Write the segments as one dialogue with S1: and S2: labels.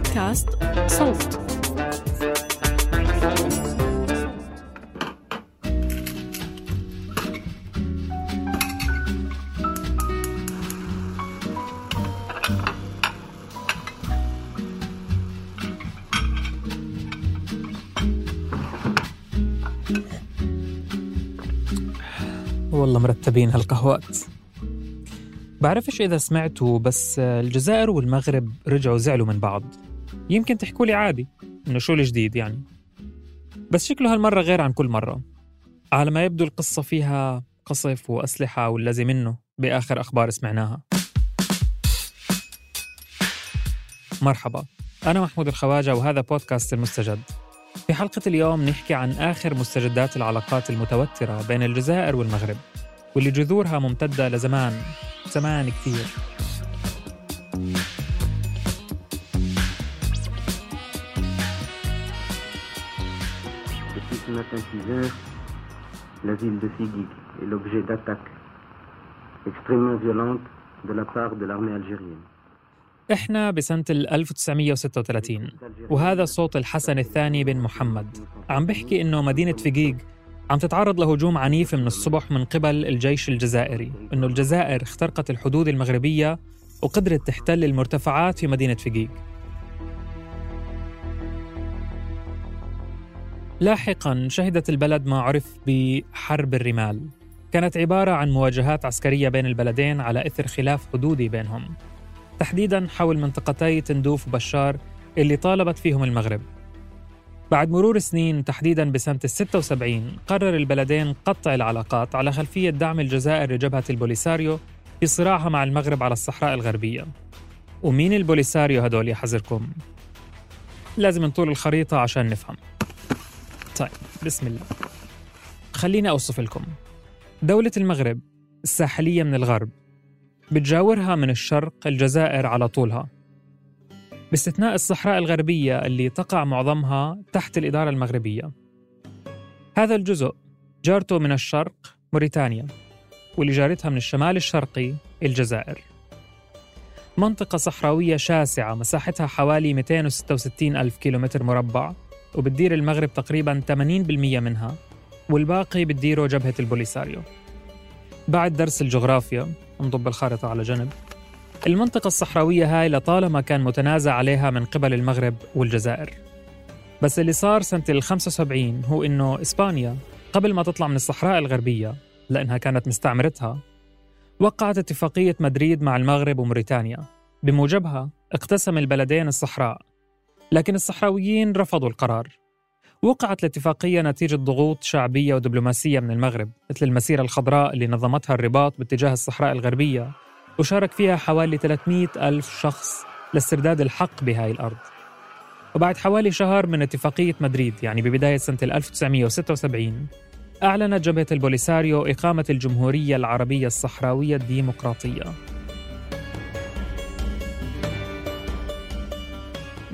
S1: بودكاست صوت.
S2: والله مرتبين هالقهوات. بعرفش إذا سمعتوا بس الجزائر والمغرب رجعوا زعلوا من بعض. يمكن تحكوا لي عادي إنه شو الجديد يعني. بس شكله هالمرة غير عن كل مرة. على ما يبدو القصة فيها قصف وأسلحة والذي منه بآخر أخبار سمعناها. مرحبا أنا محمود الخواجة وهذا بودكاست المستجد. في حلقة اليوم نحكي عن آخر مستجدات العلاقات المتوترة بين الجزائر والمغرب واللي جذورها ممتدة لزمان زمان كثير.
S3: 6 heures, la ville de Figuig est l'objet d'attaques extrêmement violentes de la part de l'armée algérienne.
S2: إحنا بسنة ال 1936 وهذا صوت الحسن الثاني بن محمد عم بحكي إنه مدينة فقيق عم تتعرض لهجوم عنيف من الصبح من قبل الجيش الجزائري إنه الجزائر اخترقت الحدود المغربية وقدرت تحتل المرتفعات في مدينة فقيق لاحقا شهدت البلد ما عرف بحرب الرمال. كانت عبارة عن مواجهات عسكرية بين البلدين على إثر خلاف حدودي بينهم. تحديدا حول منطقتي تندوف وبشار اللي طالبت فيهم المغرب. بعد مرور سنين تحديدا بسنة ال 76 قرر البلدين قطع العلاقات على خلفية دعم الجزائر لجبهة البوليساريو في صراعها مع المغرب على الصحراء الغربية. ومين البوليساريو هدول يا حذركم؟ لازم نطول الخريطة عشان نفهم. طيب بسم الله. خليني أوصف لكم. دولة المغرب الساحلية من الغرب بتجاورها من الشرق الجزائر على طولها. باستثناء الصحراء الغربية اللي تقع معظمها تحت الإدارة المغربية. هذا الجزء جارته من الشرق موريتانيا واللي جارتها من الشمال الشرقي الجزائر. منطقة صحراوية شاسعة مساحتها حوالي 266 ألف كيلومتر مربع. وبتدير المغرب تقريبا 80% منها والباقي بتديره جبهة البوليساريو. بعد درس الجغرافيا نضب الخارطة على جنب. المنطقة الصحراوية هاي لطالما كان متنازع عليها من قبل المغرب والجزائر. بس اللي صار سنة ال 75 هو إنه إسبانيا قبل ما تطلع من الصحراء الغربية لأنها كانت مستعمرتها وقعت اتفاقية مدريد مع المغرب وموريتانيا. بموجبها اقتسم البلدين الصحراء. لكن الصحراويين رفضوا القرار. وقعت الاتفاقية نتيجة ضغوط شعبية ودبلوماسية من المغرب مثل المسيرة الخضراء اللي نظمتها الرباط باتجاه الصحراء الغربية وشارك فيها حوالي 300 ألف شخص لاسترداد الحق بهاي الأرض. وبعد حوالي شهر من اتفاقية مدريد يعني ببداية سنة 1976 أعلنت جبهة البوليساريو إقامة الجمهورية العربية الصحراوية الديمقراطية.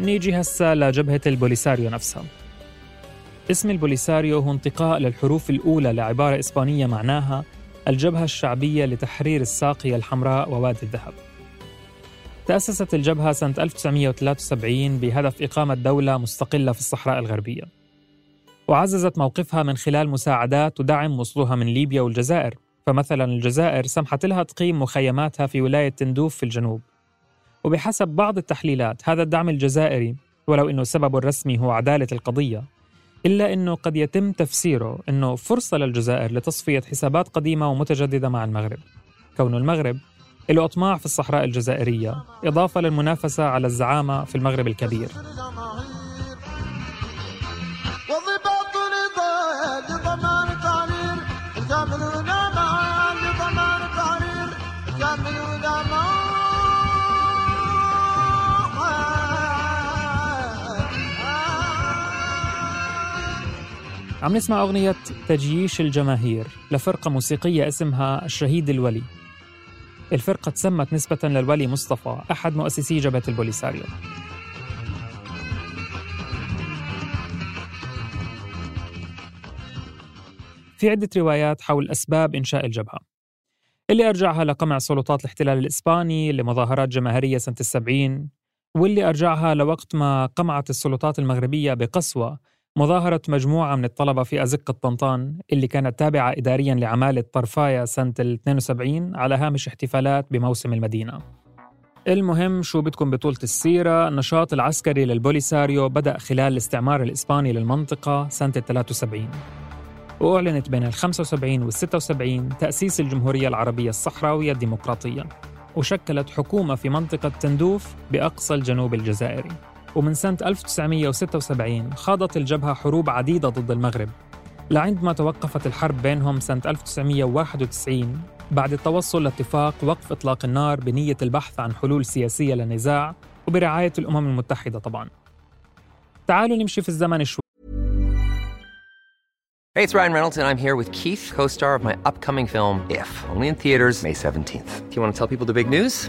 S2: نيجي هسا لجبهة البوليساريو نفسها. اسم البوليساريو هو انتقاء للحروف الأولى لعبارة إسبانية معناها الجبهة الشعبية لتحرير الساقية الحمراء ووادي الذهب. تأسست الجبهة سنة 1973 بهدف إقامة دولة مستقلة في الصحراء الغربية. وعززت موقفها من خلال مساعدات ودعم وصلوها من ليبيا والجزائر. فمثلا الجزائر سمحت لها تقيم مخيماتها في ولاية تندوف في الجنوب. وبحسب بعض التحليلات هذا الدعم الجزائري ولو أنه سببه الرسمي هو عدالة القضية إلا أنه قد يتم تفسيره أنه فرصة للجزائر لتصفية حسابات قديمة ومتجددة مع المغرب. كون المغرب له أطماع في الصحراء الجزائرية إضافة للمنافسة على الزعامة في المغرب الكبير. عم نسمع أغنية تجييش الجماهير لفرقة موسيقية اسمها الشهيد الولي. الفرقة تسمت نسبة للولي مصطفى أحد مؤسسي جبهة البوليساريو في عدة روايات حول أسباب إنشاء الجبهة. اللي أرجعها لقمع سلطات الاحتلال الإسباني لمظاهرات جماهيرية سنة السبعين واللي أرجعها لوقت ما قمعت السلطات المغربية بقسوة مظاهرة مجموعة من الطلبة في أزقة طنطان اللي كانت تابعة إداريا لعمالة طرفايا سنة ال 72 على هامش احتفالات بموسم المدينة. المهم شو بدكم بطولة السيرة؟ النشاط العسكري للبوليساريو بدأ خلال الاستعمار الإسباني للمنطقة سنة ال 73 وأعلنت بين ال 75 وال 76 تأسيس الجمهورية العربية الصحراوية الديمقراطية وشكلت حكومة في منطقة تندوف بأقصى الجنوب الجزائري. ومن سنة 1976 خاضت الجبهة حروب عديدة ضد المغرب لعندما توقفت الحرب بينهم سنة 1991 بعد التوصل لاتفاق وقف إطلاق النار بنية البحث عن حلول سياسية للنزاع وبرعاية الأمم المتحدة طبعاً تعالوا نمشي في الزمن شوي
S4: Hey, it's Ryan Reynolds, and I'm here with Keith, co star of my upcoming film, If, only in theaters, May 17th. Do you want to tell people the big news?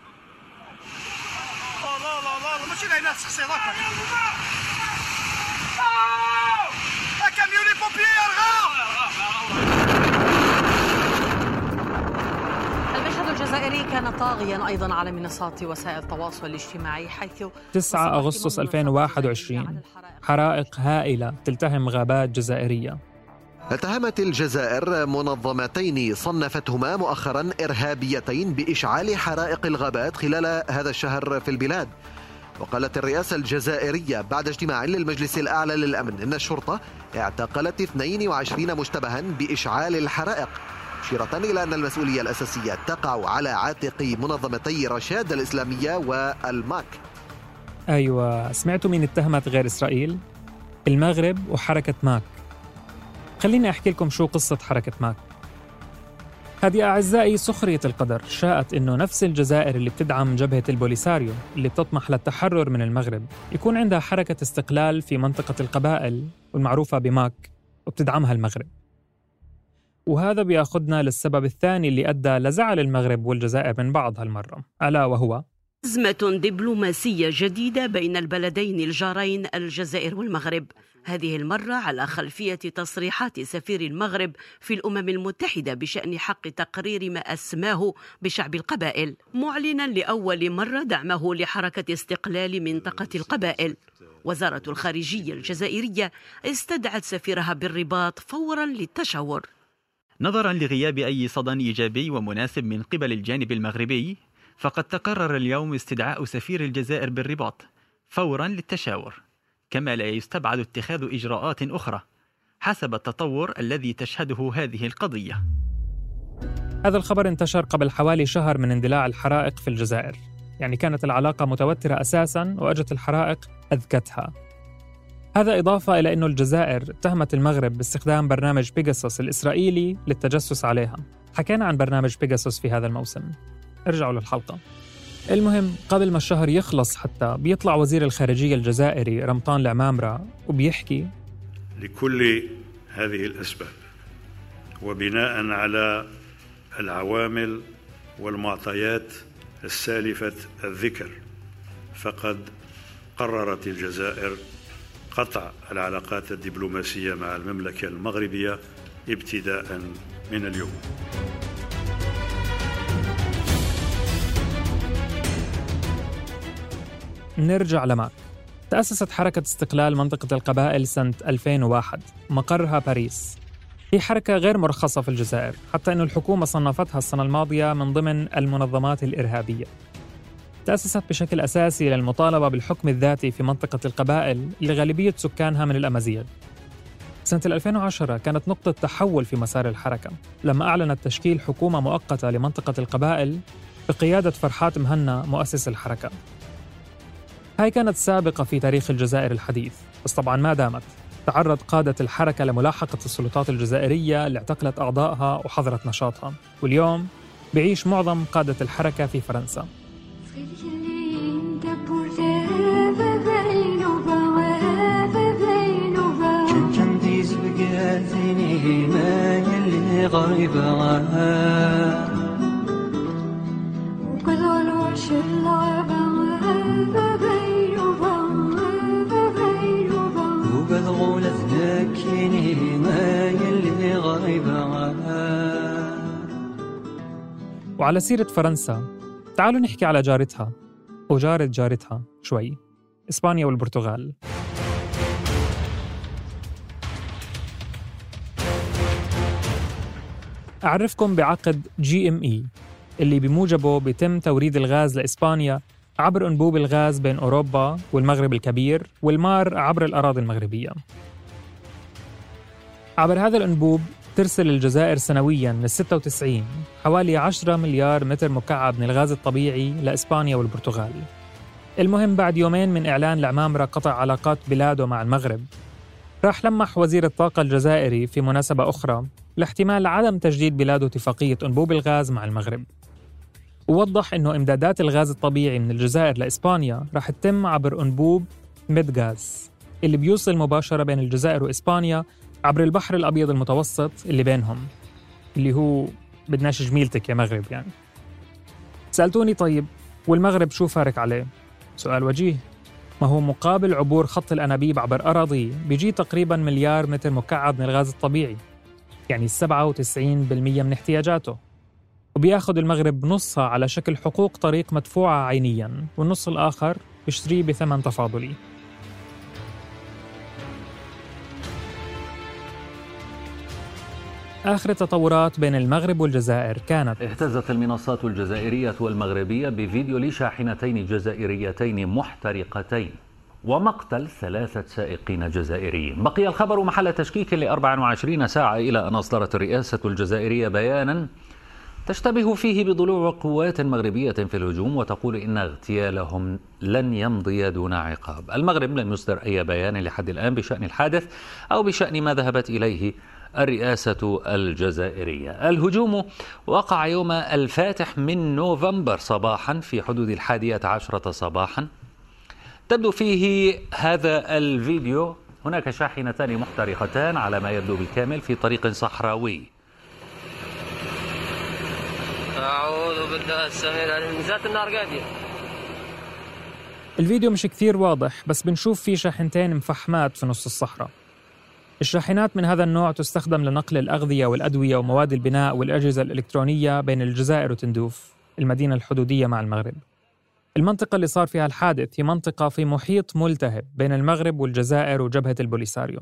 S5: المشهد الجزائري كان طاغيا أيضا على منصات وسائل التواصل الاجتماعي حيث
S2: 9 أغسطس 2021 حرائق هائلة تلتهم غابات جزائرية.
S6: اتهمت الجزائر منظمتين صنفتهما مؤخرا إرهابيتين بإشعال حرائق الغابات خلال هذا الشهر في البلاد. وقالت الرئاسة الجزائرية بعد اجتماع للمجلس الأعلى للأمن أن الشرطة اعتقلت 22 مشتبها بإشعال الحرائق مشيرة إلى أن المسؤولية الأساسية تقع على عاتق منظمتي رشاد الإسلامية والماك.
S2: أيوة سمعتوا مين اتهمت غير إسرائيل؟ المغرب وحركة ماك. خليني أحكي لكم شو قصة حركة ماك. هذه أعزائي سخرية القدر شاءت أنه نفس الجزائر اللي بتدعم جبهة البوليساريو اللي بتطمح للتحرر من المغرب يكون عندها حركة استقلال في منطقة القبائل والمعروفة بماك وبتدعمها المغرب. وهذا بيأخذنا للسبب الثاني اللي أدى لزعل المغرب والجزائر من بعض هالمرة ألا وهو
S7: أزمة دبلوماسية جديدة بين البلدين الجارين الجزائر والمغرب. هذه المرة على خلفية تصريحات سفير المغرب في الأمم المتحدة بشأن حق تقرير ما أسماه بشعب القبائل. معلنا لأول مرة دعمه لحركة استقلال منطقة القبائل. وزارة الخارجية الجزائرية استدعت سفيرها بالرباط فورا للتشاور.
S8: نظرا لغياب أي صدى إيجابي ومناسب من قبل الجانب المغربي فقد تقرر اليوم استدعاء سفير الجزائر بالرباط فورا للتشاور كما لا يستبعد اتخاذ إجراءات أخرى حسب التطور الذي تشهده هذه القضية.
S2: هذا الخبر انتشر قبل حوالي شهر من اندلاع الحرائق في الجزائر يعني كانت العلاقة متوترة أساساً وأجت الحرائق أذكتها. هذا إضافة إلى أن الجزائر اتهمت المغرب باستخدام برنامج بيجاسوس الإسرائيلي للتجسس عليها. حكينا عن برنامج بيجاسوس في هذا الموسم. ارجعوا للحلقة. المهم قبل ما الشهر يخلص حتى بيطلع وزير الخارجية الجزائري رمطان العمامرة وبيحكي
S9: لكل هذه الأسباب وبناء على العوامل والمعطيات السالفة الذكر فقد قررت الجزائر قطع العلاقات الدبلوماسية مع المملكة المغربية ابتداء من اليوم.
S2: نرجع لماك تأسست حركة استقلال منطقة القبائل سنة 2001 مقرها باريس. هي حركة غير مرخصة في الجزائر حتى أن الحكومة صنفتها السنة الماضية من ضمن المنظمات الإرهابية. تأسست بشكل أساسي للمطالبة بالحكم الذاتي في منطقة القبائل اللي غالبية سكانها من الأمازيغ. سنة 2010 كانت نقطة تحول في مسار الحركة. لما أعلنت تشكيل حكومة مؤقتة لمنطقة القبائل بقيادة فرحات مهنا مؤسس الحركة. هاي كانت سابقة في تاريخ الجزائر الحديث بس طبعا ما دامت تعرض قادة الحركة لملاحقة السلطات الجزائرية اللي اعتقلت أعضائها وحظرت نشاطها واليوم بعيش معظم قادة الحركة في فرنسا وعلى سيرة فرنسا. تعالوا نحكي على جارتها وجارة جارتها شوي إسبانيا والبرتغال. أعرفكم بعقد جي إم إي اللي بموجبه بيتم توريد الغاز لإسبانيا عبر أنبوب الغاز بين أوروبا والمغرب الكبير والمار عبر الأراضي المغربية. عبر هذا الأنبوب ترسل الجزائر سنويا من 96 حوالي 10 مليار متر مكعب من الغاز الطبيعي لإسبانيا والبرتغال. المهم بعد يومين من إعلان العمامرة قطع علاقات بلاده مع المغرب. راح لمح وزير الطاقة الجزائري في مناسبة أخرى لاحتمال عدم تجديد بلاده اتفاقية أنبوب الغاز مع المغرب. ووضح أنه إمدادات الغاز الطبيعي من الجزائر لإسبانيا راح تتم عبر أنبوب ميدغاز اللي بيوصل مباشرة بين الجزائر وإسبانيا عبر البحر الأبيض المتوسط اللي بينهم اللي هو بدناش جميلتك يا مغرب يعني. سألتوني طيب والمغرب شو فارق عليه؟ سؤال وجيه. ما هو مقابل عبور خط الأنابيب عبر أراضي بيجي تقريبا مليار متر مكعب من الغاز الطبيعي يعني 97% من احتياجاته. وبياخذ المغرب نصها على شكل حقوق طريق مدفوعة عينيا والنص الآخر بيشتريه بثمن تفاضلي. آخر التطورات بين المغرب والجزائر كانت.
S10: اهتزت المنصات الجزائرية والمغربية بفيديو لشاحنتين جزائريتين محترقتين ومقتل ثلاثة سائقين جزائريين. بقي الخبر محل تشكيك ل 24 ساعة إلى أن أصدرت الرئاسة الجزائرية بيانا تشتبه فيه بضلوع قوات مغربية في الهجوم وتقول إن اغتيالهم لن يمضي دون عقاب. المغرب لم يصدر أي بيان لحد الآن بشأن الحادث أو بشأن ما ذهبت إليه الرئاسة الجزائرية. الهجوم وقع يوم الفاتح من نوفمبر صباحا في حدود الحادية عشرة صباحا. تبدو فيه هذا الفيديو. هناك شاحنتان محترقتان على ما يبدو بالكامل في طريق صحراوي.
S11: أعوذ بالله السميع العليم. ذات النار قادية
S2: الفيديو مش كثير واضح بس بنشوف فيه شاحنتين مفحمات في نص الصحراء. الشاحنات من هذا النوع تستخدم لنقل الأغذية والأدوية ومواد البناء والأجهزة الإلكترونية بين الجزائر وتندوف المدينة الحدودية مع المغرب. المنطقة اللي صار فيها الحادث هي منطقة في محيط ملتهب بين المغرب والجزائر وجبهة البوليساريو.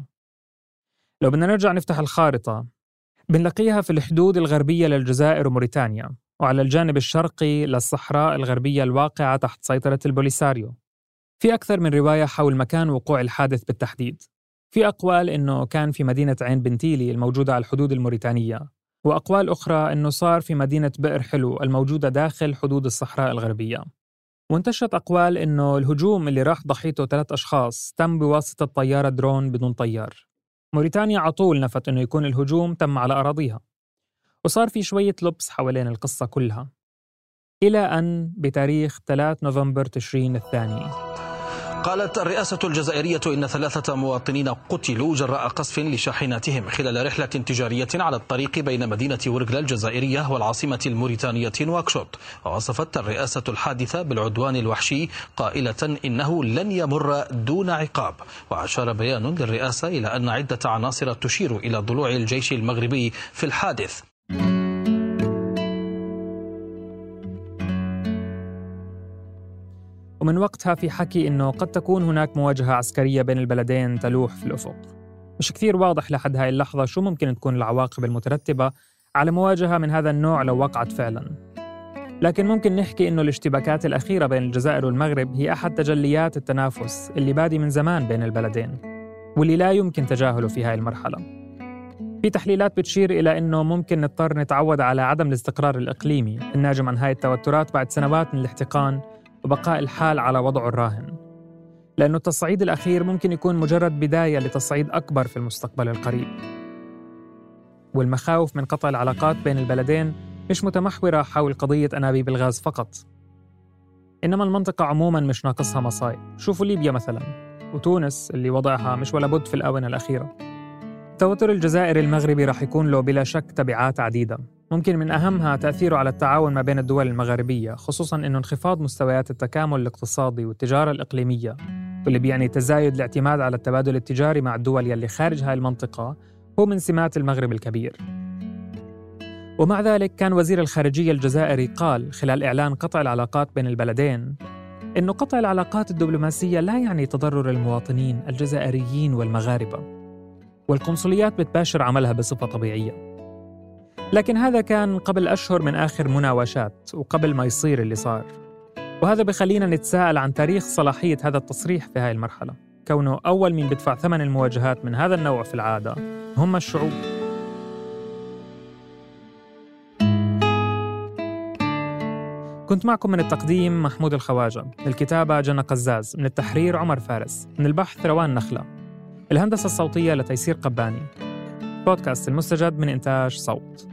S2: لو بدنا نرجع نفتح الخارطة بنلاقيها في الحدود الغربية للجزائر وموريتانيا وعلى الجانب الشرقي للصحراء الغربية الواقعة تحت سيطرة البوليساريو. في أكثر من رواية حول مكان وقوع الحادث بالتحديد. في أقوال إنه كان في مدينة عين بنتيلي الموجودة على الحدود الموريتانية وأقوال أخرى أنه صار في مدينة بئر حلو الموجودة داخل حدود الصحراء الغربية. وانتشرت أقوال أنه الهجوم اللي راح ضحيته ثلاث أشخاص تم بواسطة طيارة درون بدون طيار. موريتانيا عطول نفت أنه يكون الهجوم تم على أراضيها. وصار في شوية لبس حوالين القصة كلها. إلى أن بتاريخ 3 نوفمبر تشرين الثاني.
S12: قالت الرئاسة الجزائرية إن ثلاثة مواطنين قتلوا جراء قصف لشاحناتهم خلال رحلة تجارية على الطريق بين مدينة ورقلا الجزائرية والعاصمة الموريتانية نواكشوط. ووصفت الرئاسة الحادثة بالعدوان الوحشي قائلة إنه لن يمر دون عقاب. وأشار بيان للرئاسة إلى أن عدة عناصر تشير إلى ضلوع الجيش المغربي في الحادث.
S2: ومن وقتها في حكي إنه قد تكون هناك مواجهة عسكرية بين البلدين تلوح في الأفق. مش كثير واضح لحد هاي اللحظة شو ممكن تكون العواقب المترتبة على مواجهة من هذا النوع لو وقعت فعلا. لكن ممكن نحكي إنه الاشتباكات الأخيرة بين الجزائر والمغرب هي أحد تجليات التنافس اللي بادي من زمان بين البلدين واللي لا يمكن تجاهله في هاي المرحلة. في تحليلات بتشير إلى أنه ممكن نضطر نتعود على عدم الاستقرار الإقليمي الناجم عن هاي التوترات بعد سنوات من الاحتقان وبقاء الحال على وضعه الراهن. لأن التصعيد الأخير ممكن يكون مجرد بداية لتصعيد أكبر في المستقبل القريب. والمخاوف من قطع العلاقات بين البلدين مش متمحورة حول قضية أنابيب الغاز فقط. إنما المنطقة عموما مش ناقصها مصايب شوفوا ليبيا مثلا وتونس اللي وضعها مش ولا بد في الآونة الأخيرة. التوتر الجزائري المغربي رح يكون له بلا شك تبعات عديدة. ممكن من أهمها تأثيره على التعاون ما بين الدول المغاربية خصوصا أنه انخفاض مستويات التكامل الاقتصادي والتجارة الإقليمية. واللي بيعني تزايد الاعتماد على التبادل التجاري مع الدول يلي خارج هاي المنطقة هو من سمات المغرب الكبير. ومع ذلك كان وزير الخارجية الجزائري قال خلال إعلان قطع العلاقات بين البلدين إنه قطع العلاقات الدبلوماسية لا يعني تضرر المواطنين الجزائريين والمغاربة والقنصليات بتباشر عملها بصفة طبيعية. لكن هذا كان قبل أشهر من آخر مناوشات وقبل ما يصير اللي صار. وهذا بخلينا نتساءل عن تاريخ صلاحية هذا التصريح في هاي المرحلة. كونه أول من بدفع ثمن المواجهات من هذا النوع في العادة هم الشعوب. كنت معكم من التقديم محمود الخواجة. من الكتابة جنى قزاز. من التحرير عمر فارس. من البحث روان نخلة. الهندسة الصوتية لتيسير قباني. بودكاست المستجد من إنتاج صوت.